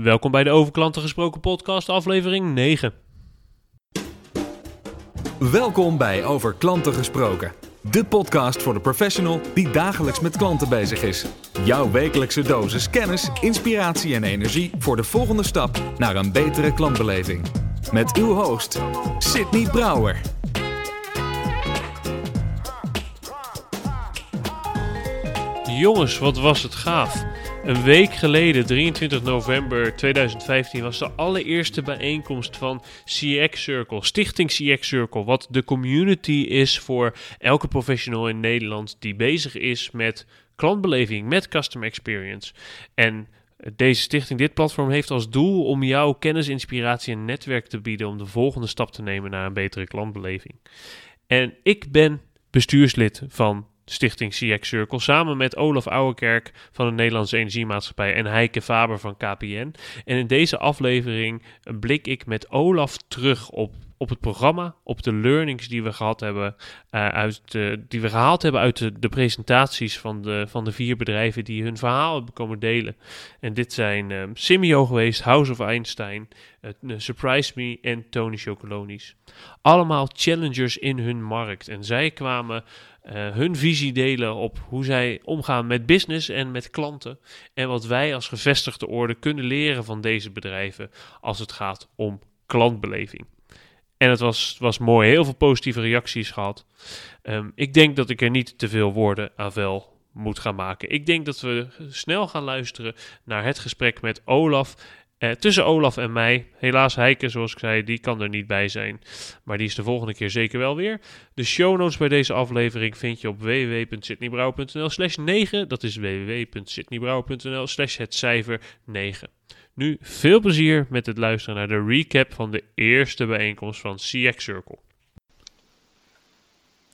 Welkom bij de Over Klanten Gesproken podcast, aflevering 9. Welkom bij Over Klanten Gesproken. De podcast voor de professional die dagelijks met klanten bezig is. Jouw wekelijkse dosis kennis, inspiratie en energie voor de volgende stap naar een betere klantbeleving. Met uw host, Sydney Brouwer. Jongens, wat was het gaaf. Een week geleden, 23 november 2015, was de allereerste bijeenkomst van CX Circle, Stichting CX Circle. Wat de community is voor elke professional in Nederland die bezig is met klantbeleving, met customer experience. En deze stichting, dit platform, heeft als doel om jou kennis, inspiratie en netwerk te bieden om de volgende stap te nemen naar een betere klantbeleving. En ik ben bestuurslid van Stichting CX Circle. Samen met Olaf Ouwekerk van de Nederlandse Energiemaatschappij en Heike Faber van KPN. En in deze aflevering blik ik met Olaf terug op, op het programma, op de learnings die we gehad hebben, uh, uit die we gehaald hebben uit de, de, presentaties van de, van de vier bedrijven die hun verhaal hebben komen delen. En dit zijn um, Simio geweest, House of Einstein, uh, Surprise Me en Tony Chocolonis. Allemaal challengers in hun markt. En zij kwamen uh, hun visie delen op hoe zij omgaan met business en met klanten. En wat wij als gevestigde orde kunnen leren van deze bedrijven als het gaat om klantbeleving. En het was, was mooi, heel veel positieve reacties gehad. Um, ik denk dat ik er niet te veel woorden aan wel moet gaan maken. Ik denk dat we snel gaan luisteren naar het gesprek met Olaf uh, tussen Olaf en mij. Helaas Heike, zoals ik zei, die kan er niet bij zijn. Maar die is de volgende keer zeker wel weer. De show notes bij deze aflevering vind je op www.sydneybrouwer.nl slash 9. Dat is www.sydneybrouwer.nl slash het cijfer 9. Nu veel plezier met het luisteren naar de recap van de eerste bijeenkomst van CX Circle.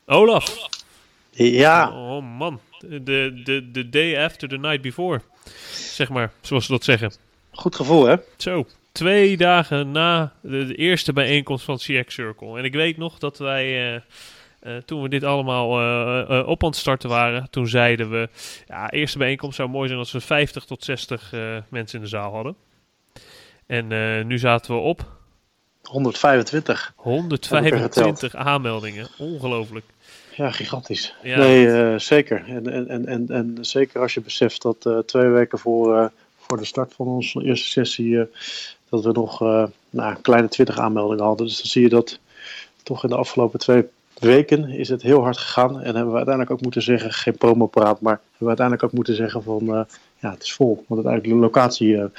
Olaf. Ja. Oh man, de, de, de day after the night before. Zeg maar, zoals ze dat zeggen. Goed gevoel, hè? Zo, twee dagen na de, de eerste bijeenkomst van CX Circle. En ik weet nog dat wij, uh, uh, toen we dit allemaal uh, op aan het starten waren, toen zeiden we, ja, eerste bijeenkomst zou mooi zijn als we 50 tot 60 mensen in de zaal hadden. En nu zaten we op... 125. 125 aanmeldingen, ongelooflijk. Ja, gigantisch. Ja. Nee, zeker. En, en, en, en, en zeker als je beseft dat twee weken voor voor de start van onze eerste sessie uh, dat we nog uh, nou, een kleine 20 aanmeldingen hadden. Dus dan zie je dat toch in de afgelopen twee weken is het heel hard gegaan. En hebben we uiteindelijk ook moeten zeggen, geen promopraat, maar hebben we uiteindelijk ook moeten zeggen van uh, ja, het is vol. Want uiteindelijk de locatie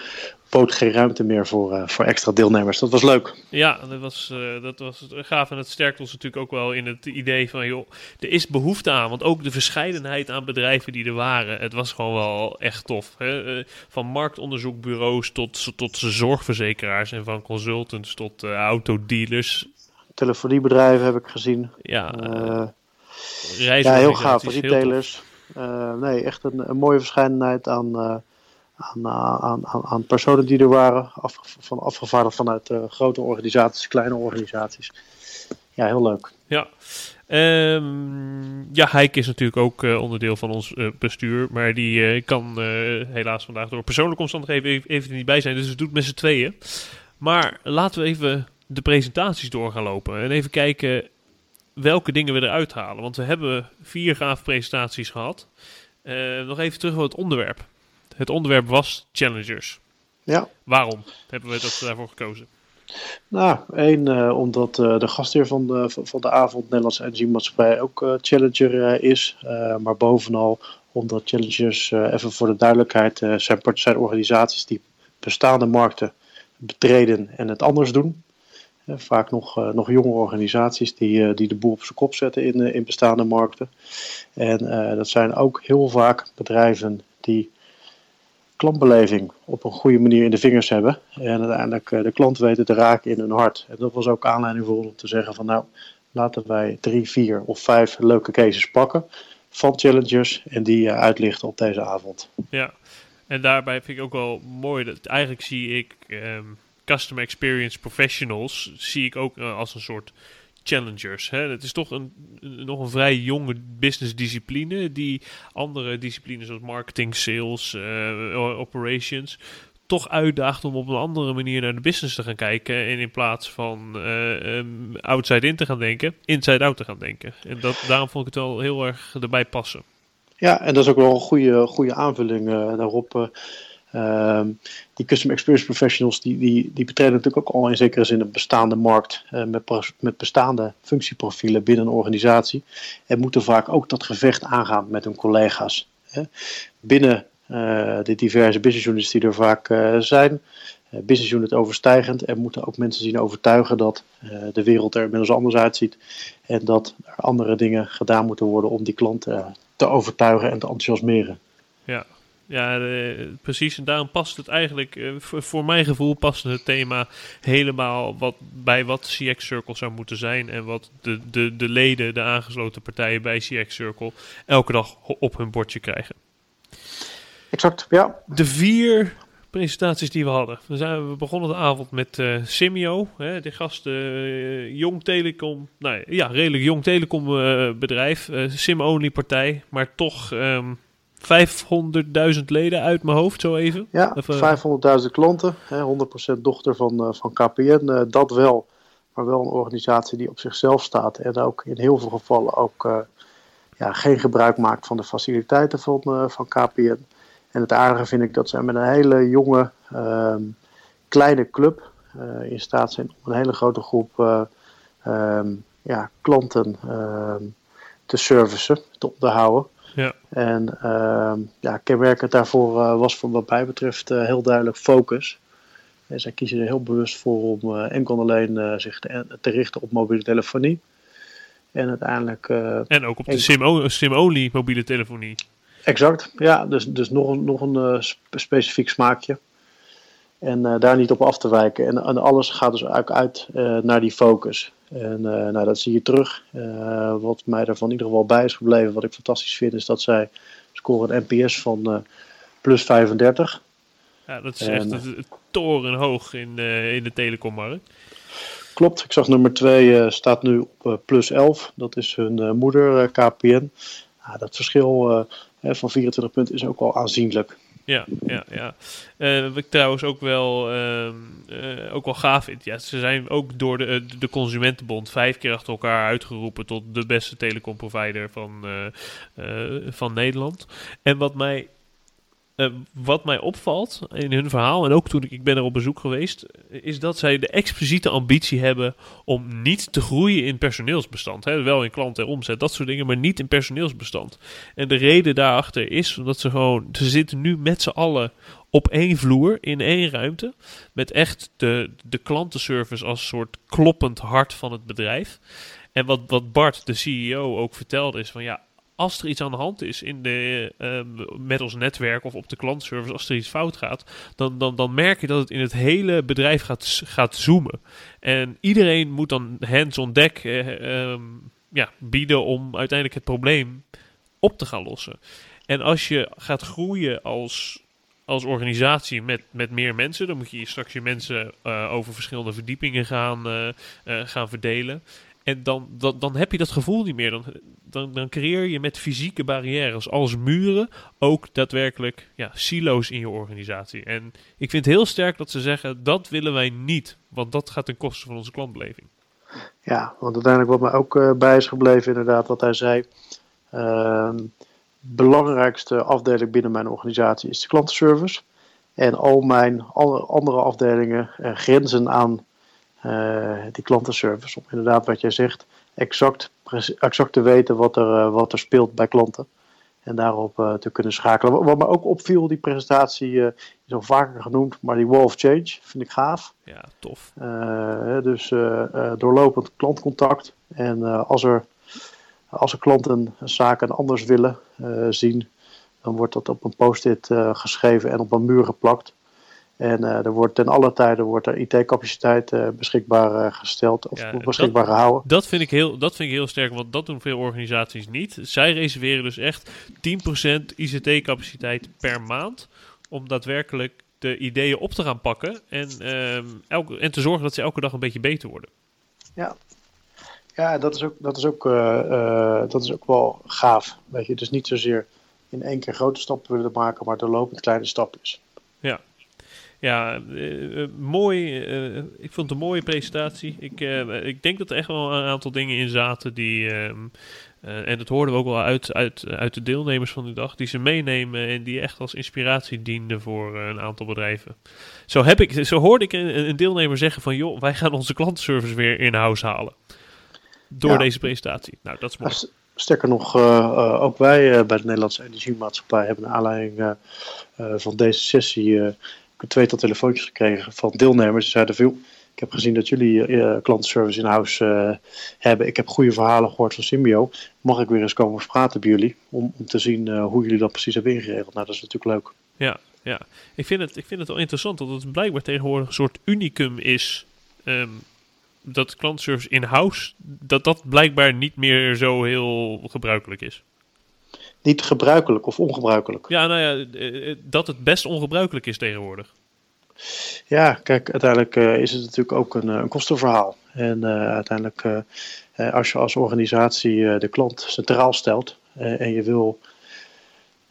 bood geen ruimte meer voor, uh, voor extra deelnemers. Dat was leuk. Ja, dat was, uh, dat was gaaf. En het sterkt ons natuurlijk ook wel in het idee van, joh, er is behoefte aan. Want ook de verscheidenheid aan bedrijven die er waren, het was gewoon wel echt tof. Hè? Uh, van marktonderzoekbureaus tot, tot zorgverzekeraars en van consultants tot autodealers. Telefoniebedrijven heb ik gezien. Ja, ja heel gaaf. Retailers. nee, echt een, een mooie verscheidenheid aan aan, aan, aan, aan personen die er waren, af, van, afgevaardigd vanuit grote organisaties, kleine organisaties. Ja, heel leuk. Ja, um, ja Heike is natuurlijk ook uh, onderdeel van ons uh, bestuur, maar die kan helaas vandaag door persoonlijke omstandigheden even, even niet bij zijn, dus het doet met z'n tweeën. Maar laten we even de presentaties door gaan lopen en even kijken welke dingen we eruit halen. Want we hebben vier gave presentaties gehad. nog even terug op het onderwerp. Het onderwerp was challengers. Ja. Waarom hebben we dat daarvoor gekozen? Nou, één, uh, omdat uh, de gastheer van de, van de avond, Nederlandse Energiemaatschappij, ook uh, challenger is. maar bovenal omdat challengers, even voor de duidelijkheid, zijn, zijn organisaties die bestaande markten betreden en het anders doen. Vaak nog, nog jonge organisaties die, die de boel op zijn kop zetten in, in bestaande markten. En dat zijn ook heel vaak bedrijven die klantbeleving op een goede manier in de vingers hebben. En uiteindelijk eh, de klant weten te raken in hun hart. En dat was ook aanleiding voor om te zeggen van nou, laten wij drie, vier of vijf leuke cases pakken van challengers en die eh, uitlichten op deze avond. Ja, en daarbij vind ik ook wel mooi dat eigenlijk zie ik um, customer experience professionals zie ik ook uh, als een soort challengers. Hè? Het is toch een, nog een vrij jonge business discipline die andere disciplines zoals marketing, sales, uh, operations toch uitdaagt om op een andere manier naar de business te gaan kijken. En in plaats van uh, outside in te gaan denken, inside out te gaan denken. En dat, daarom vond ik het wel heel erg erbij passen. Ja, en dat is ook wel een goede, goede aanvulling daarop. Uh, die custom experience professionals die, die, die betreden natuurlijk ook al in zekere zin een bestaande markt uh, met, met bestaande functieprofielen binnen een organisatie. En moeten vaak ook dat gevecht aangaan met hun collega's. Hè. Binnen uh, de diverse business units die er vaak zijn, business unit overstijgend. Er moeten ook mensen zien overtuigen dat de wereld er inmiddels anders uitziet. En dat er andere dingen gedaan moeten worden om die klanten te overtuigen en te enthousiasmeren. Ja, ja, precies. En daarom past het eigenlijk, uh, voor, voor, mijn gevoel, past het thema helemaal wat, bij wat CX Circle zou moeten zijn. En wat de, de, de leden, de aangesloten partijen bij CX Circle, elke dag op hun bordje krijgen. Exact, ja. De vier presentaties die we hadden. We, zijn, we begonnen de avond met uh, Simio, hè, de gast, uh, Jong Telecom, nou ja, redelijk Jong Telecom uh, bedrijf, sim-only partij, maar toch um, 500.000 leden uit mijn hoofd, zo even. Ja, 500.000 klanten, hè, 100% dochter van, van KPN, dat wel, maar wel een organisatie die op zichzelf staat en ook in heel veel gevallen ook ja, geen gebruik maakt van de faciliteiten van, van KPN. En het aardige vind ik dat ze met een hele jonge, ehm, kleine club uh, in staat zijn om een hele grote groep uh, um, ja, klanten ehm, te servicen, te onderhouden. Ja. En ja, kenmerkend daarvoor uh, was voor wat mij betreft heel duidelijk focus. En zij kiezen er heel bewust voor om enkel en alleen zich te, te, richten op mobiele telefonie. En uiteindelijk. en ook op de sim-only mobiele telefonie. Exact, ja, dus, dus nog een, nog een specifiek smaakje. En uh, daar niet op af te wijken. En, en alles gaat dus eigenlijk uit uh, naar die focus. En nou, dat zie je terug. wat mij daarvan in ieder geval bij is gebleven, wat ik fantastisch vind, is dat zij scoren een NPS van plus 35. Ja, dat is en, echt torenhoog in, in de telecommarkt. Klopt, ik zag nummer 2 staat nu op plus 11. Dat is hun moeder KPN. Ja, dat verschil van 24 punten is ook wel aanzienlijk. Ja, ja, ja. Uh, wat ik trouwens ook wel, uh, ook wel gaaf vind. Ja, ze zijn ook door de, de Consumentenbond vijf keer achter elkaar uitgeroepen tot de beste telecomprovider van, van Nederland. En wat mij uh, wat mij opvalt in hun verhaal, en ook toen ik, ik ben er op bezoek geweest, is dat zij de expliciete ambitie hebben om niet te groeien in personeelsbestand. Hè? Wel in klanten en omzet, dat soort dingen, maar niet in personeelsbestand. En de reden daarachter is omdat ze gewoon, ze zitten nu met z'n allen op één vloer, in één ruimte, met echt de, de klantenservice als soort kloppend hart van het bedrijf. En wat, wat Bart, de CEO, ook vertelde is van ja, als er iets aan de hand is in de, uh, met ons netwerk of op de klantservice, als er iets fout gaat, dan, dan, dan merk je dat het in het hele bedrijf gaat, gaat zoomen. En iedereen moet dan hands-on deck uh, um, ja, bieden om uiteindelijk het probleem op te gaan lossen. En als je gaat groeien als, als organisatie met, met meer mensen, dan moet je straks je mensen uh, over verschillende verdiepingen gaan, gaan verdelen. En dan, dan, dan heb je dat gevoel niet meer. Dan, dan, dan creëer je met fysieke barrières als muren ook daadwerkelijk ja, silo's in je organisatie. En ik vind heel sterk dat ze zeggen dat willen wij niet. Want dat gaat ten koste van onze klantbeleving. Ja, want uiteindelijk wat mij ook uh, bij is gebleven inderdaad wat hij zei. Uh, belangrijkste afdeling binnen mijn organisatie is de klantenservice. En al mijn andere afdelingen uh, grenzen aan die klantenservice. Om inderdaad wat jij zegt, exact, exact te weten wat er, uh, wat er speelt bij klanten. En daarop uh, te kunnen schakelen. Wat, me ook opviel, die presentatie is al vaker genoemd, maar die wall of change vind ik gaaf. Ja, tof. dus doorlopend klantcontact. En als, er, als er klanten zaken anders willen zien, dan wordt dat op een post-it geschreven en op een muur geplakt. En uh, er wordt ten alle tijden wordt er IT-capaciteit uh, beschikbaar uh, gesteld of ja, beschikbaar dat, gehouden. Dat vind, ik heel, dat vind ik heel sterk, want dat doen veel organisaties niet. Zij reserveren dus echt 10% ICT-capaciteit per maand om daadwerkelijk de ideeën op te gaan pakken en, ehm, elke, en te zorgen dat ze elke dag een beetje beter worden. Ja, ja dat, is ook, dat, is ook, dat is ook wel gaaf. Weet je, dus niet zozeer in één keer grote stappen willen maken, maar doorlopend kleine stapjes. Ja, Ja, uh, mooi. Uh, ik vond het een mooie presentatie. Ik, ik denk dat er echt wel een aantal dingen in zaten die. Ehm, en dat hoorden we ook wel uit, uit, uit de deelnemers van de dag, die ze meenemen en die echt als inspiratie dienden voor een aantal bedrijven. Zo, heb ik, zo hoorde ik een, een deelnemer zeggen van, joh, wij gaan onze klantenservice weer in-house halen. Door deze presentatie. Nou, dat is mooi. Sterker nog, uh, ook wij uh, bij de Nederlandse Energiemaatschappij hebben een aanleiding van deze sessie een tweetal telefoontjes gekregen van deelnemers. Ze zeiden veel. Ik heb gezien dat jullie klantenservice in huis hebben. Ik heb goede verhalen gehoord van Symbio. Mag ik weer eens komen praten bij jullie? Om, om te zien hoe jullie dat precies hebben ingeregeld. Nou, dat is natuurlijk leuk. Ja, ja. Ik, vind het, ik vind het wel interessant dat het blijkbaar tegenwoordig een soort unicum is. Um, dat klantenservice in-house, dat dat blijkbaar niet meer zo heel gebruikelijk is. Niet gebruikelijk of ongebruikelijk? Ja, nou ja, eh, eh, dat het best ongebruikelijk is tegenwoordig. Ja, kijk, uiteindelijk uh, is het natuurlijk ook een, een kostenverhaal. En uh, uiteindelijk, uh, als je als organisatie de klant centraal stelt en je wil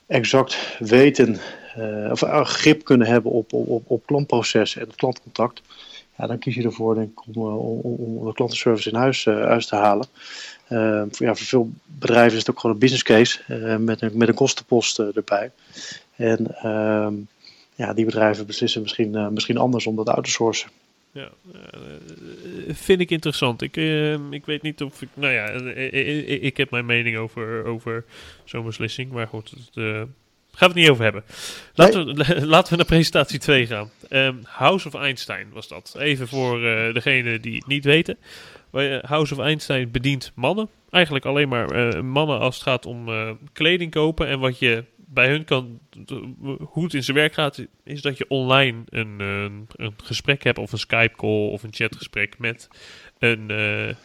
exact weten of grip kunnen hebben op, op, op klantprocessen en het klantcontact, ja, dan kies je ervoor denk ik, om, eh, om, om de klantenservice in huis, huis te halen. Uh, voor, ja, voor veel bedrijven is het ook gewoon een business case uh, met, een, met een kostenpost erbij. En ehm, ja, die bedrijven beslissen misschien, misschien anders om dat uit te sourcen. Ja, vind ik interessant. Ik, ik weet niet of ik. Nou ja, ik, ik heb mijn mening over, over zo'n beslissing. Maar goed, het, Gaan we het niet over hebben. Laten, we, laten we naar presentatie 2 gaan. Ehm, House of Einstein was dat. Even voor uh, degene die het niet weten. Eh, House of Einstein bedient mannen. Eigenlijk alleen maar uh, mannen als het gaat om kleding kopen. En wat je bij hun kan, hoe het in zijn werk gaat, is dat je online een, een gesprek hebt. Of een Skype call of een chatgesprek met een,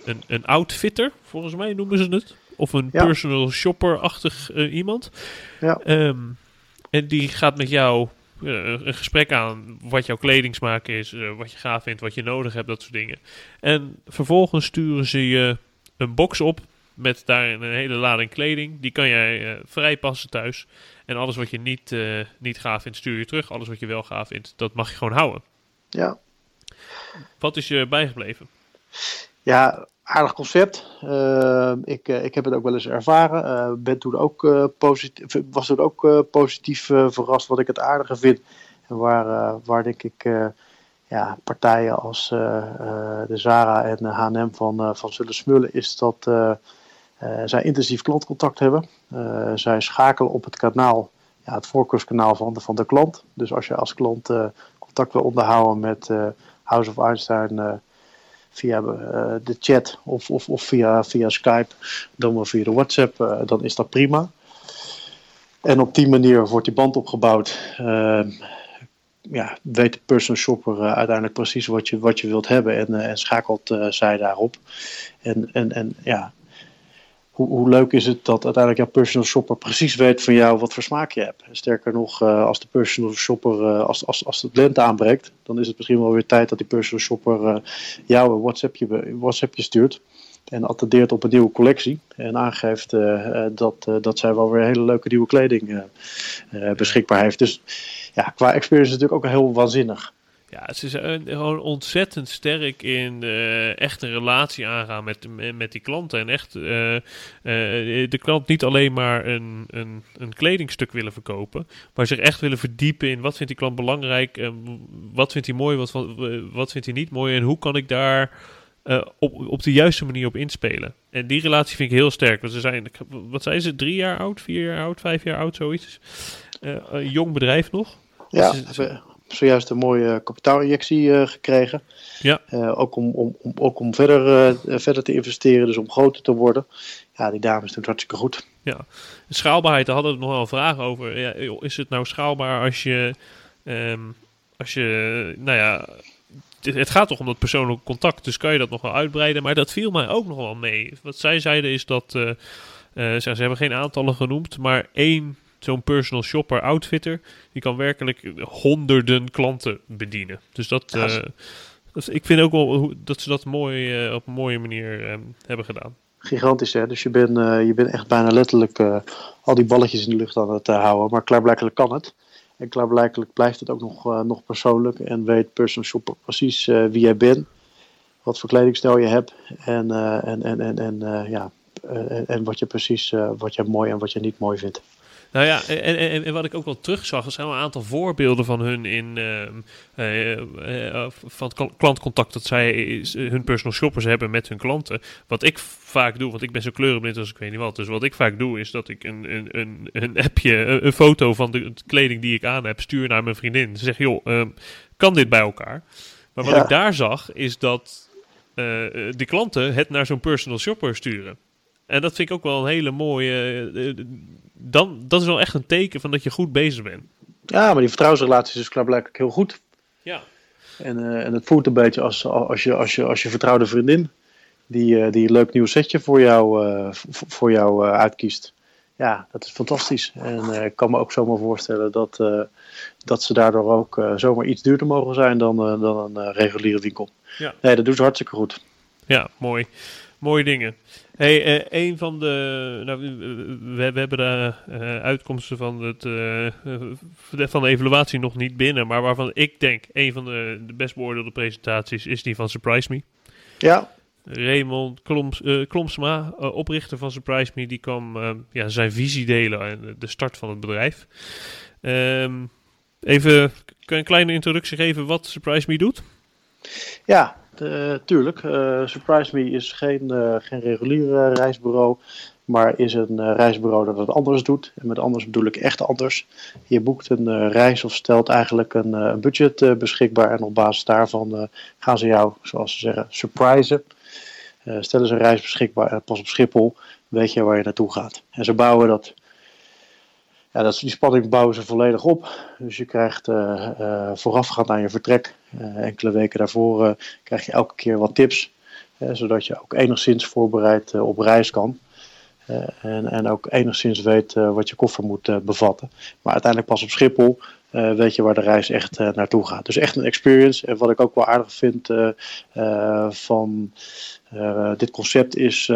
een, een outfitter. Volgens mij noemen ze het. Of een personal shopper-achtig iemand. Ja. Um, en die gaat met jou een gesprek aan wat jouw kledingsmaak is, uh, wat je gaaf vindt, wat je nodig hebt, dat soort dingen. En vervolgens sturen ze je een box op met daarin een hele lading kleding. Die kan jij uh, vrij passen thuis. En alles wat je niet, niet gaaf vindt, stuur je terug. Alles wat je wel gaaf vindt, dat mag je gewoon houden. Ja. Wat is je bijgebleven? Ja, aardig concept. Uh, ik, eh, ik heb het ook wel eens ervaren. Uh, ben toen ook, positief, was toen ook positief verrast wat ik het aardige vind. En waar, waar denk ik ja, partijen als de Zara en H&M van, van zullen smullen is dat zij intensief klantcontact hebben. zij schakelen op het kanaal, ja, het voorkeurskanaal van de, van de klant. Dus als je als klant contact wil onderhouden met House of Einstein via uh, de chat of, of, of via, via Skype, dan wel via de WhatsApp, uh, dan is dat prima. En op die manier wordt die band opgebouwd. Uh, ja, weet de personal shopper uiteindelijk precies wat je, wat je wilt hebben en, en schakelt zij daarop. En, en, en ja, hoe, leuk is het dat uiteindelijk jouw personal shopper precies weet van jou wat voor smaak je hebt. sterker nog, uh, als de personal shopper, uh, als, als, als het lente aanbreekt, dan is het misschien wel weer tijd dat die personal shopper uh, jou een WhatsAppje, WhatsAppje stuurt. En attendeert op een nieuwe collectie. En aangeeft dat, dat zij wel weer hele leuke nieuwe kleding beschikbaar heeft. Dus ja, qua experience is natuurlijk ook heel waanzinnig. Ja, ze zijn gewoon ontzettend sterk in uh, echt een relatie aangaan met, met die klanten. En echt uh, uh, de klant niet alleen maar een, een, een kledingstuk willen verkopen, maar zich echt willen verdiepen in wat vindt die klant belangrijk, wat vindt hij mooi, wat, wat, wat vindt hij niet mooi en hoe kan ik daar op, op de juiste manier op inspelen. En die relatie vind ik heel sterk. Want ze zijn, wat zijn ze, drie jaar oud, vier jaar oud, vijf jaar oud, zoiets. een jong bedrijf nog. Ja, dus, zojuist een mooie kapitaalinjectie uh, gekregen. Ja. Uh, ook om, om, om, ook om verder, uh, verder te investeren, dus om groter te worden. Ja, die dames doen het hartstikke goed. Ja, schaalbaarheid, daar hadden we nog wel vragen over. Ja, is het nou schaalbaar als je, um, als je, nou ja, het gaat toch om dat persoonlijke contact, dus kan je dat nog wel uitbreiden. Maar dat viel mij ook nog wel mee. Wat zij zeiden is dat, ze, ze hebben geen aantallen genoemd, maar één zo'n personal shopper outfitter, die kan werkelijk honderden klanten bedienen. Dus dat, ja, uh, ik vind ook wel dat ze dat mooi, uh, op een mooie manier uh, hebben gedaan. Gigantisch hè, dus je bent, je bent echt bijna letterlijk al die balletjes in de lucht aan het houden, maar klaarblijkelijk kan het. En klaarblijkelijk blijft het ook nog, nog persoonlijk. En weet personal shopper precies wie jij bent. Wat voor kledingstijl je hebt. En, en, en, en, en, ja, en wat je precies wat je mooi en wat je niet mooi vindt. Nou ja, en, en, en, wat ik ook wel terugzag, er zijn wel een aantal voorbeelden van hun in uh, van het klantcontact dat zij hun personal shoppers hebben met hun klanten. Wat ik vaak doe, want ik ben zo kleurenblind als ik weet niet wat. Dus wat ik vaak doe, is dat ik een, een, een, een appje, een, een foto van de kleding die ik aan heb, stuur naar mijn vriendin. Ze zeg, joh, uh, kan dit bij elkaar? Maar wat ik daar zag, is dat uh, de klanten het naar zo'n personal shopper sturen. En dat vind ik ook wel een hele mooie. Dan, dat is wel echt een teken van dat je goed bezig bent. Ja, maar die vertrouwensrelatie is dus blijkbaar heel goed. Ja. En, uh, en het voelt een beetje als, als, je, als, je, als je vertrouwde vriendin die, uh, die een leuk nieuw setje voor jou, uh, voor jou uitkiest. Ja, dat is fantastisch. En ik kan me ook zomaar voorstellen dat, dat ze daardoor ook zomaar iets duurder mogen zijn dan, dan een reguliere winkel. Ja. Nee, dat doet ze hartstikke goed. Ja, mooi. Mooie dingen. Hey, uh, een van de. Nou, we, we hebben de uh, uitkomsten van, het, uh, van de evaluatie nog niet binnen. Maar waarvan ik denk een van de, de best beoordeelde presentaties is die van Surprise Me. Ja. Raymond Kloms, Klomsma, oprichter van Surprise Me, die kwam ja, zijn visie delen aan de start van het bedrijf. Um, even kan een kleine introductie geven wat Surprise Me doet? Ja, uh, tuurlijk. Uh, Surprise Me is geen, uh, geen reguliere reisbureau, maar is een reisbureau dat het anders doet. En met anders bedoel ik echt anders. Je boekt een reis of stelt eigenlijk een, een budget beschikbaar en op basis daarvan gaan ze jou, zoals ze zeggen, surprisen. stellen ze een reis beschikbaar en pas op Schiphol weet je waar je naartoe gaat. En ze bouwen dat ja, dat, die spanning bouwen ze volledig op. Dus je krijgt uh, uh, voorafgaand aan je vertrek, uh, enkele weken daarvoor, krijg je elke keer wat tips. zodat je ook enigszins voorbereid op reis kan. en, en ook enigszins weet wat je koffer moet bevatten. Maar uiteindelijk pas op Schiphol weet je waar de reis echt naartoe gaat. Dus echt een experience. En wat ik ook wel aardig vind van dit concept is,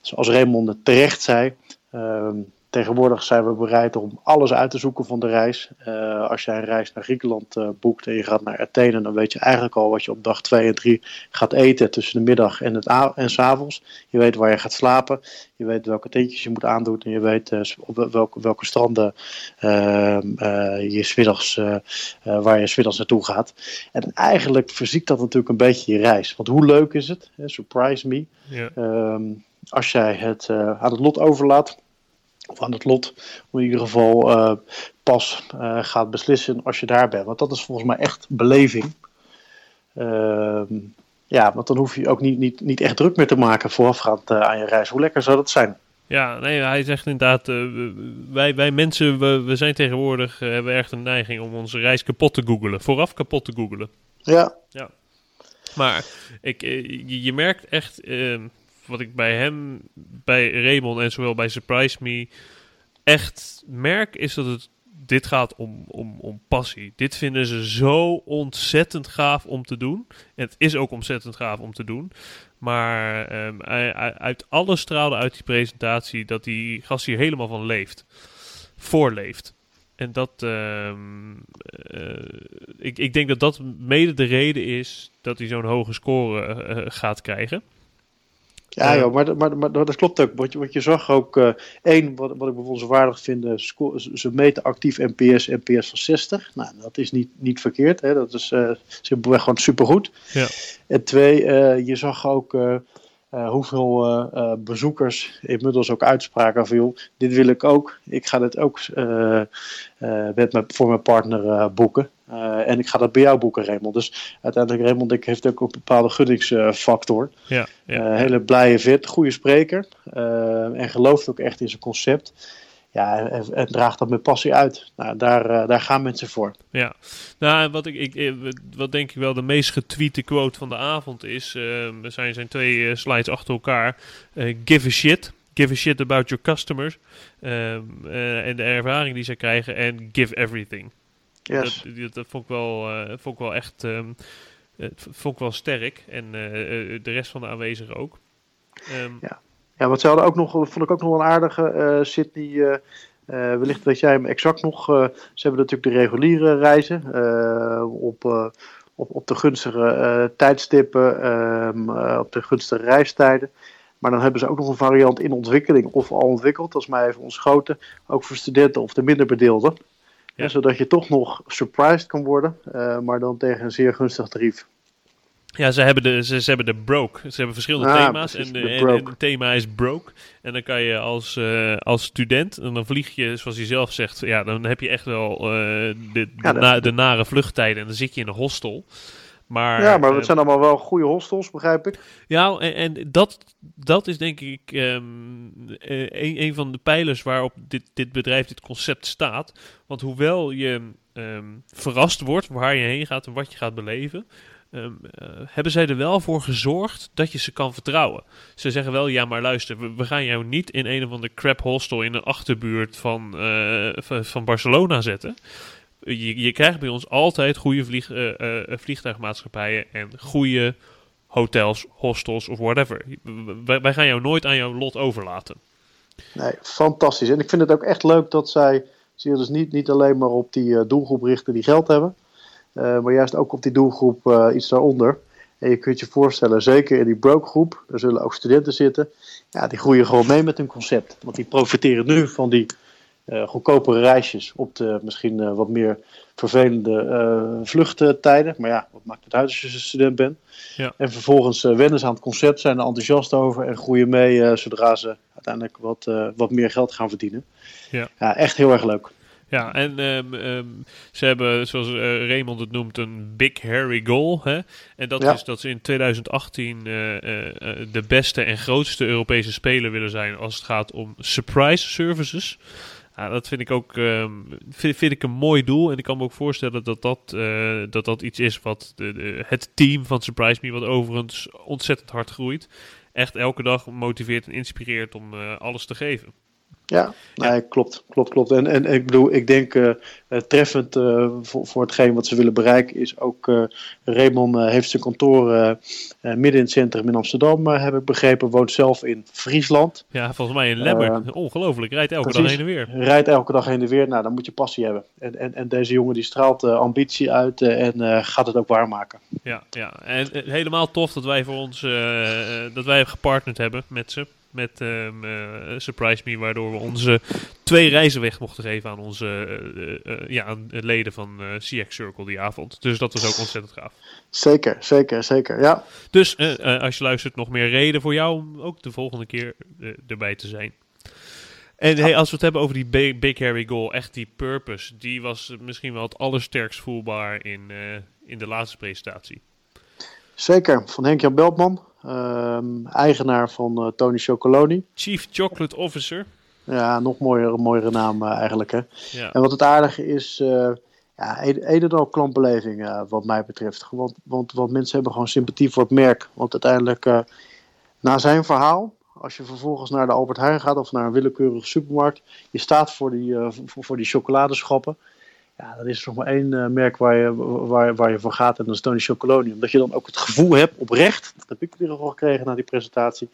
zoals Raymond terecht zei ehm, Tegenwoordig zijn we bereid om alles uit te zoeken van de reis. Uh, als jij een reis naar Griekenland uh, boekt en je gaat naar Athene, dan weet je eigenlijk al wat je op dag 2 en 3 gaat eten tussen de middag en, het en s avonds. Je weet waar je gaat slapen, je weet welke tentjes je moet aandoen en je weet uh, op welke, welke stranden ehm, je smiddags, waar je smiddags naartoe gaat. En eigenlijk verziekt dat natuurlijk een beetje je reis. Want hoe leuk is het? surprise me. Ja. Ehm, als jij het aan het lot overlaat of aan het lot, in ieder geval uh, pas uh, gaat beslissen als je daar bent. Want dat is volgens mij echt beleving. Uh, ja, want dan hoef je ook niet, niet, niet echt druk meer te maken voorafgaand uh, aan je reis. Hoe lekker zou dat zijn? Ja, nee, hij zegt inderdaad, wij, wij mensen, we, we zijn tegenwoordig, hebben echt een neiging om onze reis kapot te googelen. Vooraf kapot te googelen. Ja. ja. Maar ik, je, je merkt echt ehm, wat ik bij hem, bij Raymond en zowel bij Surprise Me echt merk, is dat het dit gaat om, om, om passie. Dit vinden ze zo ontzettend gaaf om te doen. En het is ook ontzettend gaaf om te doen. Maar um, uit alles straalde uit die presentatie dat die gast hier helemaal van leeft. Voorleeft. En dat, um, uh, ik, ik denk dat dat mede de reden is dat hij zo'n hoge score uh, gaat krijgen. Ja, joh, maar, maar, maar, dat klopt ook. Wat je, wat je zag ook, uh, één, wat, wat ik bijvoorbeeld zo waardig vind, uh, ze meten actief NPS, NPS van 60. Nou, dat is niet, niet verkeerd, hè? dat is uh, gewoon supergoed. Ja. En twee, je zag ook hoeveel bezoekers inmiddels ook uitspraken van, joh, dit wil ik ook. Ik ga dit ook met mijn, voor mijn partner boeken. Uh, en ik ga dat bij jou boeken, Raymond. Dus uiteindelijk, Raymond ik heeft ook een bepaalde gunningsfactor. ja, ja. Uh, hele blije vet, goede spreker. Uh, en gelooft ook echt in zijn concept. Ja, en, en draagt dat met passie uit. Nou, daar, daar gaan mensen voor. Ja, nou, wat, ik, ik, wat denk ik wel de meest getweete quote van de avond is... er zijn, zijn twee slides achter elkaar. give a shit. Give a shit about your customers. en de ervaring die ze krijgen. En give everything. Yes. Dat, dat, vond, ik wel, vond ik wel echt um, vond ik wel sterk. En de rest van de aanwezigen ook. Um, ja. Ja, wat ze hadden ook nog, vond ik ook nog wel een aardige. Sydney wellicht weet jij hem exact nog. ze hebben natuurlijk de reguliere reizen op, op, op de gunstige tijdstippen, ehm, op de gunstige reistijden. Maar dan hebben ze ook nog een variant in ontwikkeling of al ontwikkeld. Dat is mij even ontschoten. Ook voor studenten of de minder bedeelden. Ja. zodat je toch nog surprised kan worden, maar dan tegen een zeer gunstig tarief. Ja, ze hebben de, ze, ze hebben de broke. Ze hebben verschillende ah, thema's. en, de, en, het thema is broke. En dan kan je als, uh, als student, en dan vlieg je, zoals hij zelf zegt, ja, dan heb je echt wel uh, de, de, na, de, nare vluchttijden. En dan zit je in een hostel. Maar, ja, maar het uh, zijn allemaal wel goede hostels, begrijp ik. Ja, en, en dat, dat is denk ik um, een, een van de pijlers waarop dit, dit bedrijf, dit concept staat. Want hoewel je um, verrast wordt waar je heen gaat en wat je gaat beleven, um, hebben zij er wel voor gezorgd dat je ze kan vertrouwen. Ze zeggen wel, ja, maar luister, we, gaan jou niet in een of andere crap hostel in een achterbuurt van, uh, van Barcelona zetten. Je, je krijgt bij ons altijd goede vlieg, vliegtuigmaatschappijen en goede hotels, hostels of whatever. Wij, wij, gaan jou nooit aan jouw lot overlaten. Nee, fantastisch. En ik vind het ook echt leuk dat zij zich dus niet, niet alleen maar op die doelgroep richten die geld hebben, maar juist ook op die doelgroep uh, iets daaronder. En je kunt je voorstellen, zeker in die broke groep, daar zullen ook studenten zitten, ja, die groeien gewoon mee met hun concept. Want die profiteren nu van die uh, goedkopere reisjes op de misschien uh, wat meer vervelende uh, vluchttijden. Maar ja, wat maakt het uit als je student bent? Ja. En vervolgens wennen ze aan het concept, zijn er enthousiast over en groeien mee zodra ze uiteindelijk wat, wat meer geld gaan verdienen. Ja. ja, echt heel erg leuk. Ja, en um, um, ze hebben, zoals uh, Raymond het noemt, een big hairy goal. Hè? En dat ja. is dat ze in 2018 uh, uh, de beste en grootste Europese speler willen zijn als het gaat om surprise services. Ja, dat vind ik ook um, vind, vind, ik een mooi doel. En ik kan me ook voorstellen dat dat, uh, dat, dat iets is wat de, de, het team van Surprise Me, wat overigens ontzettend hard groeit, echt elke dag motiveert en inspireert om uh, alles te geven. Ja, nee, klopt, klopt, klopt. En, en ik bedoel, ik denk uh, treffend uh, voor, voor hetgeen wat ze willen bereiken is ook uh, Raymond heeft zijn kantoor midden in het centrum in Amsterdam, heb ik begrepen, woont zelf in Friesland. Ja, volgens mij in Lemmer. Ongelooflijk, rijdt elke precies, dag heen en weer. Rijdt elke dag heen en weer, nou dan moet je passie hebben. En, en, en deze jongen die straalt ambitie uit en gaat het ook waarmaken. Ja, ja, en helemaal tof dat wij voor ons, dat wij gepartnerd hebben met ze met um, uh, Surprise Me, waardoor we onze twee reizen weg mochten geven aan onze uh, uh, ja, aan leden van CX Circle die avond. Dus dat was ook ontzettend gaaf. Zeker, zeker, zeker, ja. Dus als je luistert, nog meer reden voor jou om ook de volgende keer erbij te zijn. En hey, als we het hebben over die big, big Harry goal, echt die purpose, die was misschien wel het allersterkst voelbaar in, in de laatste presentatie. Zeker, van Henk-Jan Beltman. Um, eigenaar van uh, Tony Chocoloni. Chief Chocolate Officer. Ja, nog mooiere, mooiere naam uh, eigenlijk. Hè? Ja. En wat het aardige is, uh, ja, een en al klantbeleving wat mij betreft. Want, want, want mensen hebben gewoon sympathie voor het merk. Want uiteindelijk, na zijn verhaal, als je vervolgens naar de Albert Heijn gaat of naar een willekeurige supermarkt, je staat voor die, voor, voor die chocoladeschappen. Ja, dat is nog maar één uh, merk waar je, waar, waar je voor gaat en dat is Tony Chocoloni. Omdat je dan ook het gevoel hebt, oprecht, dat heb ik weer al gekregen na die presentatie,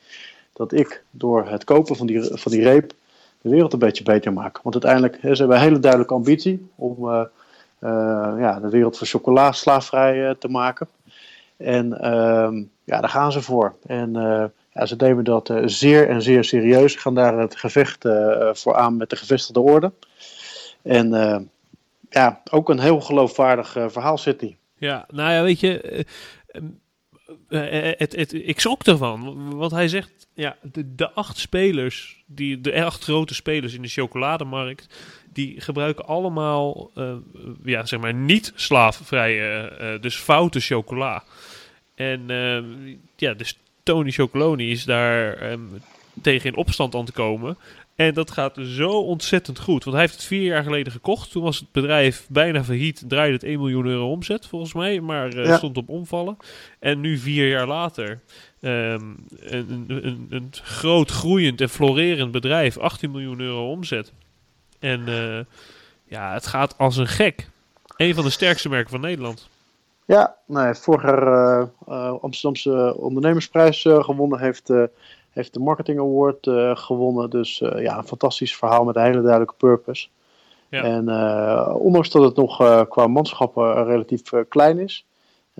dat ik door het kopen van die, van die reep de wereld een beetje beter maak. Want uiteindelijk ze hebben een hele duidelijke ambitie om uh, uh, ja, de wereld van chocola slaafvrij te maken. En ehm, ja, daar gaan ze voor. En ja, ze nemen dat zeer en zeer serieus. Gaan daar het gevecht voor aan met de gevestigde orde. En ja, ook een heel geloofwaardig uh, verhaal zit hij. Ja, nou ja, weet je, uh, het, het, ik schrok ervan. Want hij zegt, ja, de, acht spelers, die, de acht grote spelers in de chocolademarkt, die gebruiken allemaal, ja, zeg maar, niet slaafvrije, dus foute chocola. En ja, dus Tony Chocoloni is daar um, tegen in opstand aan te komen. En dat gaat zo ontzettend goed. Want hij heeft het vier jaar geleden gekocht. Toen was het bedrijf bijna failliet. Draaide het 1 miljoen euro omzet volgens mij. Maar uh, ja. stond op omvallen. En nu vier jaar later. Um, een, een, een, groot groeiend en florerend bedrijf. 18 miljoen euro omzet. En uh, ja, het gaat als een gek. Een van de sterkste merken van Nederland. Ja, nee, vorig jaar uh, Amsterdamse ondernemersprijs gewonnen heeft Heeft de Marketing Award gewonnen. Dus ja, een fantastisch verhaal met een hele duidelijke purpose. Ja. En ondanks dat het nog qua manschappen relatief klein is,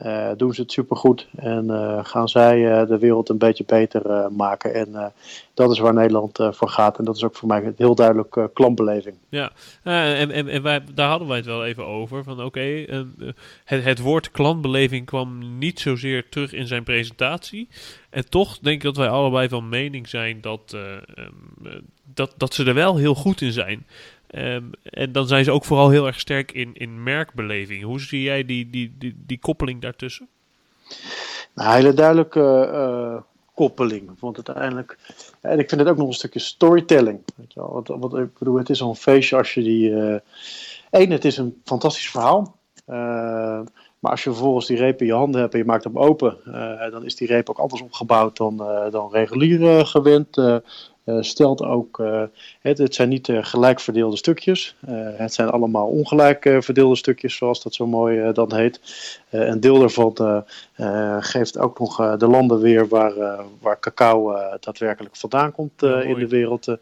uh, doen ze het supergoed en uh, gaan zij uh, de wereld een beetje beter maken. En dat is waar Nederland voor gaat. En dat is ook voor mij een heel duidelijk klantbeleving. Ja, en, en, en wij, daar hadden wij het wel even over. Van oké, het, het woord klantbeleving kwam niet zozeer terug in zijn presentatie. En toch denk ik dat wij allebei van mening zijn dat, um, dat, dat ze er wel heel goed in zijn. Ehm, en dan zijn ze ook vooral heel erg sterk in, in merkbeleving. Hoe zie jij die, die, die, die koppeling daartussen? Nou, hele duidelijke uh, koppeling. Want uiteindelijk. En ik vind het ook nog een stukje storytelling. Weet je wel? Wat, ik bedoel, het is al een feestje als je die. Uh, het is een fantastisch verhaal. Uh, maar als je vervolgens die reep in je handen hebt en je maakt hem open, dan is die reep ook anders opgebouwd dan, dan regulier gewend. Eh, stelt ook, eh, het, het, zijn niet gelijk verdeelde stukjes. Eh, het zijn allemaal ongelijk verdeelde stukjes, zoals dat zo mooi dan heet. een deel daarvan geeft ook nog de landen weer waar, waar cacao daadwerkelijk vandaan komt in de wereld.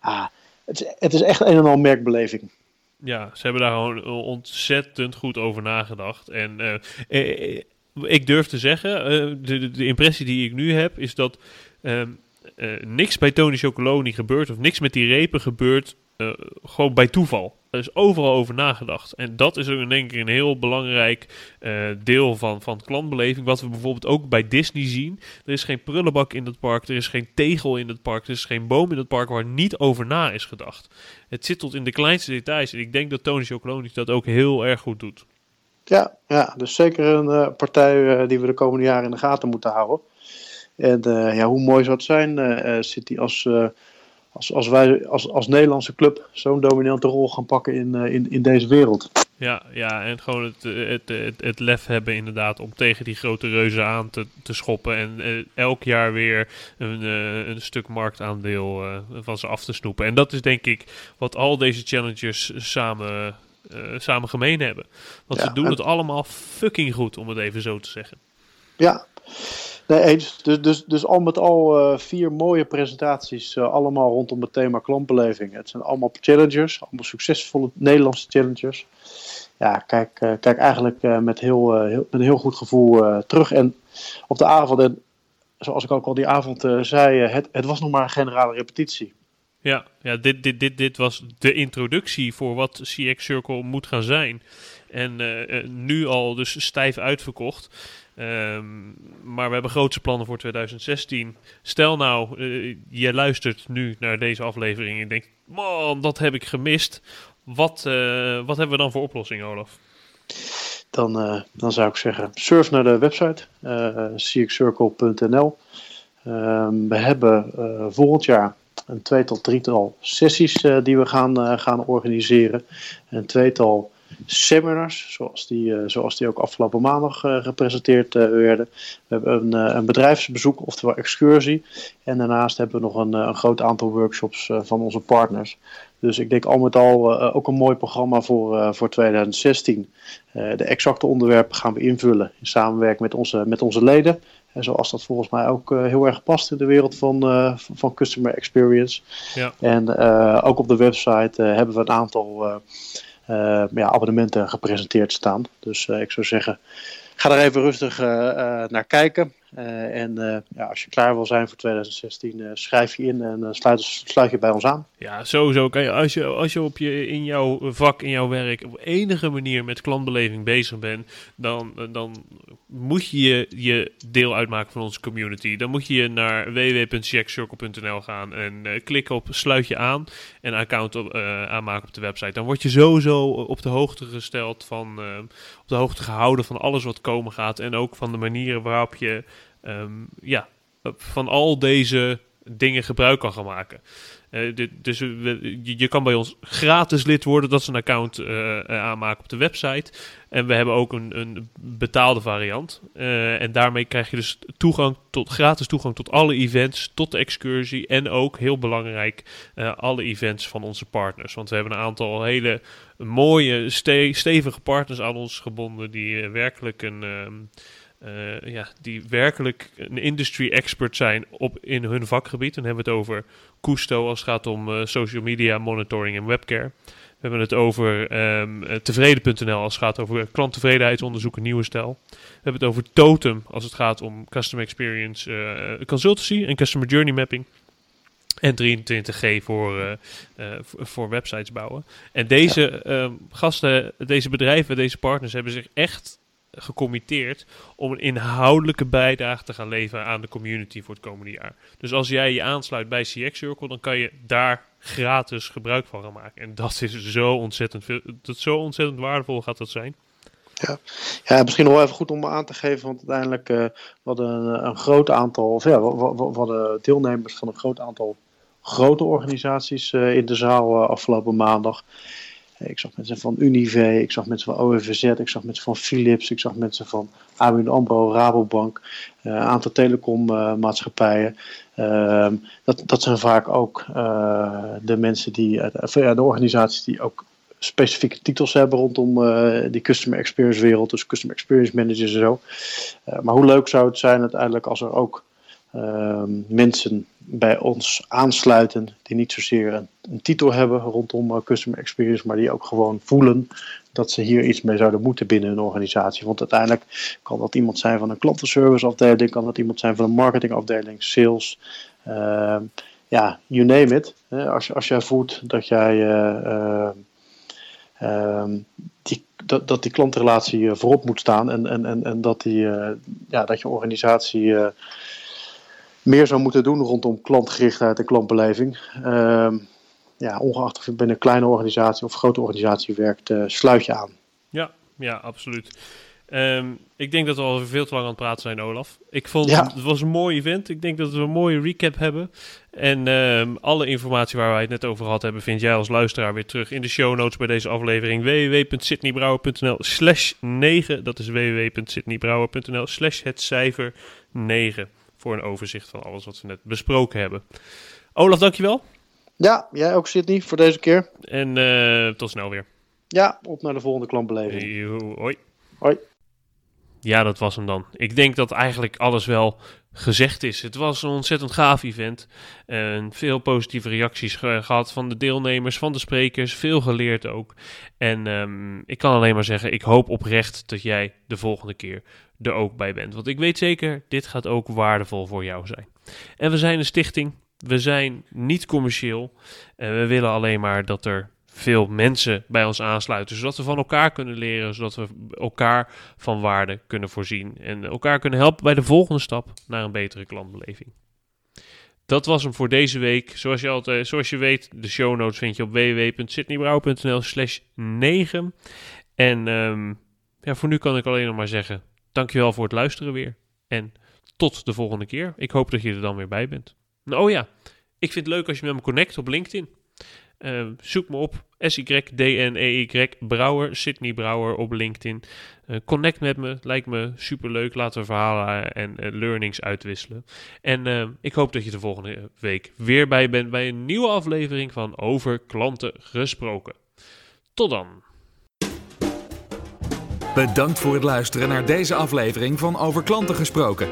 Ah, het, het is echt een en al merkbeleving. Ja, ze hebben daar gewoon ontzettend goed over nagedacht. En ik durf te zeggen, de, de, impressie die ik nu heb, is dat ehm, uh, niks bij Tony Chocoloni gebeurt of niks met die repen gebeurt uh, gewoon bij toeval. Er is overal over nagedacht. En dat is ook denk ik een heel belangrijk uh, deel van, van klantbeleving. Wat we bijvoorbeeld ook bij Disney zien. Er is geen prullenbak in het park. Er is geen tegel in het park. Er is geen boom in het park waar niet over na is gedacht. Het zit tot in de kleinste details. En ik denk dat Tony Chocoloni dat ook heel erg goed doet. Ja, ja dus zeker een partij die we de komende jaren in de gaten moeten houden. En uh, ja, hoe mooi zou het zijn, uh, City, als, als, als wij als, als Nederlandse club zo'n dominante rol gaan pakken in, in, in deze wereld. Ja, ja, en gewoon het, het, het, het lef hebben inderdaad om tegen die grote reuzen aan te, te schoppen. En elk jaar weer een, een stuk marktaandeel van ze af te snoepen. En dat is denk ik wat al deze challengers samen, samen gemeen hebben. Want ze doen het allemaal fucking goed, om het even zo te zeggen. Ja, Nee, eens. Dus, dus, dus al met al uh, vier mooie presentaties, uh, allemaal rondom het thema klantbeleving. Het zijn allemaal challengers, allemaal succesvolle Nederlandse challengers. Ja, kijk, uh, kijk eigenlijk met, heel, heel, met een heel goed gevoel terug. En op de avond, en zoals ik ook al die avond zei, het, het was nog maar een generale repetitie. Ja, ja dit, dit, dit, dit was de introductie voor wat CX Circle moet gaan zijn. En nu al dus stijf uitverkocht. Um, maar we hebben grootse plannen voor 2016. Stel nou, uh, je luistert nu naar deze aflevering en denkt: man, dat heb ik gemist. Wat, wat hebben we dan voor oplossing, Olaf? Dan, dan zou ik zeggen: surf naar de website cxcircle.nl. Um, we hebben volgend jaar een tweetal, drietal sessies die we gaan, gaan organiseren. Een tweetal seminars, zoals die, uh, zoals die ook afgelopen maandag uh, gepresenteerd uh, werden. We hebben een, een, bedrijfsbezoek, oftewel excursie. En daarnaast hebben we nog een, een groot aantal workshops van onze partners. Dus ik denk al met al ook een mooi programma voor, voor 2016. de exacte onderwerpen gaan we invullen in samenwerking met onze, met onze leden. En zoals dat volgens mij ook heel erg past in de wereld van, van customer experience. Ja. En ook op de website hebben we een aantal ja, abonnementen gepresenteerd staan. Dus uh, ik zou zeggen, ga er even rustig uh, naar kijken. Uh, en uh, ja, als je klaar wil zijn voor 2016, uh, schrijf je in en sluit, sluit, je bij ons aan. Ja, sowieso. Kijk, als je, als je op je, in jouw vak, in jouw werk, op enige manier met klantbeleving bezig bent, dan, dan moet je je deel uitmaken van onze community. Dan moet je naar www.checkcircle.nl gaan en klik op sluit je aan en account aanmaken op de website. Dan word je sowieso op de hoogte gesteld van, op de hoogte gehouden van alles wat komen gaat en ook van de manieren waarop je um, ja, van al deze dingen gebruik kan gaan maken. Dit, dus je, kan bij ons gratis lid worden. Dat is een account uh, aanmaken op de website. En we hebben ook een, een betaalde variant. En daarmee krijg je dus toegang tot, gratis toegang tot alle events, tot de excursie. En ook, heel belangrijk, alle events van onze partners. Want we hebben een aantal hele mooie, ste stevige partners aan ons gebonden. Die werkelijk een... eh, ja, die werkelijk een industry expert zijn op, in hun vakgebied. Dan hebben we het over Custo als het gaat om eh, social media monitoring en webcare. We hebben het over um, tevreden.nl als het gaat over klanttevredenheidsonderzoek en nieuwe stijl. We hebben het over Totem als het gaat om customer experience uh, consultancy en customer journey mapping. En 23G voor, uh, uh, voor websites bouwen. En deze ja. um, gasten, deze bedrijven, deze partners hebben zich echt gecommitteerd om een inhoudelijke bijdrage te gaan leveren aan de community voor het komende jaar. Dus als jij je aansluit bij CX Circle, dan kan je daar gratis gebruik van gaan maken. En dat is zo ontzettend veel, dat zo ontzettend waardevol gaat dat zijn. Ja. ja, misschien nog wel even goed om aan te geven, want uiteindelijk uh, hadden een, een groot aantal, of ja, we hadden deelnemers van een groot aantal grote organisaties uh, in de zaal uh, afgelopen maandag. Ik zag mensen van Unive, ik zag mensen van OFZ, ik zag mensen van Philips, ik zag mensen van ABN AMRO, Rabobank, een uh, aantal telecommaatschappijen. Uh, dat, dat zijn vaak ook uh, de mensen die, ja, de organisaties die ook specifieke titels hebben rondom die customer experience wereld, dus customer experience managers en zo. maar hoe leuk zou het zijn uiteindelijk als er ook mensen bij ons aansluiten die niet zozeer een, een titel hebben rondom uh, customer experience, maar die ook gewoon voelen dat ze hier iets mee zouden moeten binnen hun organisatie. Want uiteindelijk kan dat iemand zijn van een klantenserviceafdeling, kan dat iemand zijn van een marketingafdeling, sales, uh, ja, you name it. Als, als jij voelt dat jij uh, die, dat, dat die klantrelatie voorop moet staan en, en, en, en dat, die, ja, dat je organisatie meer zou moeten doen rondom klantgerichtheid en klantbeleving. Uh, ja, ongeacht of je binnen een kleine organisatie of grote organisatie werkt, uh, sluit je aan. Ja, ja, absoluut. Um, ik denk dat we al veel te lang aan het praten zijn, Olaf. Ik vond ja. het was een mooi event. Ik denk dat we een mooie recap hebben. En um, alle informatie waar wij het net over gehad hebben, vind jij als luisteraar weer terug in de show notes bij deze aflevering. www.sydneybrouwer.nl slash 9. Dat is www.sydneybrouwer.nl slash het cijfer 9 voor een overzicht van alles wat we net besproken hebben. Olaf, dankjewel. Ja, jij ook Sydney voor deze keer. En uh, tot snel weer. Ja, op naar de volgende klantbeleving. Hey, hoi. Hoi. Ja, dat was hem dan. Ik denk dat eigenlijk alles wel gezegd is. Het was een ontzettend gaaf event. En veel positieve reacties ge gehad van de deelnemers, van de sprekers. Veel geleerd ook. En um, ik kan alleen maar zeggen, ik hoop oprecht dat jij de volgende keer er ook bij bent. Want ik weet zeker, dit gaat ook waardevol voor jou zijn. En we zijn een stichting. We zijn niet commerciëel. En we willen alleen maar dat er veel mensen bij ons aansluiten, zodat we van elkaar kunnen leren, zodat we elkaar van waarde kunnen voorzien en elkaar kunnen helpen bij de volgende stap naar een betere klantbeleving. Dat was hem voor deze week. Zoals je, altijd, zoals je weet, de show notes vind je op www.sydneybrouw.nl slash 9. En um, ja, voor nu kan ik alleen nog maar zeggen, dankjewel voor het luisteren weer. En tot de volgende keer. Ik hoop dat je er dan weer bij bent. Nou, oh ja, ik vind het leuk als je met me connect op LinkedIn. Uh, zoek me op S-Y-D-N-E-Y Brouwer, Sydney Brouwer op LinkedIn. Uh, connect met me, lijkt me superleuk. Laten we verhalen en uh, learnings uitwisselen. En ik hoop dat je de volgende week weer bij bent bij een nieuwe aflevering van Over Klanten Gesproken. Tot dan. Bedankt voor het luisteren naar deze aflevering van Over Klanten Gesproken.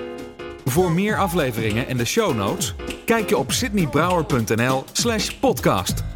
Voor meer afleveringen en de show notes, kijk je op sydneybrouwer.nl slash podcast.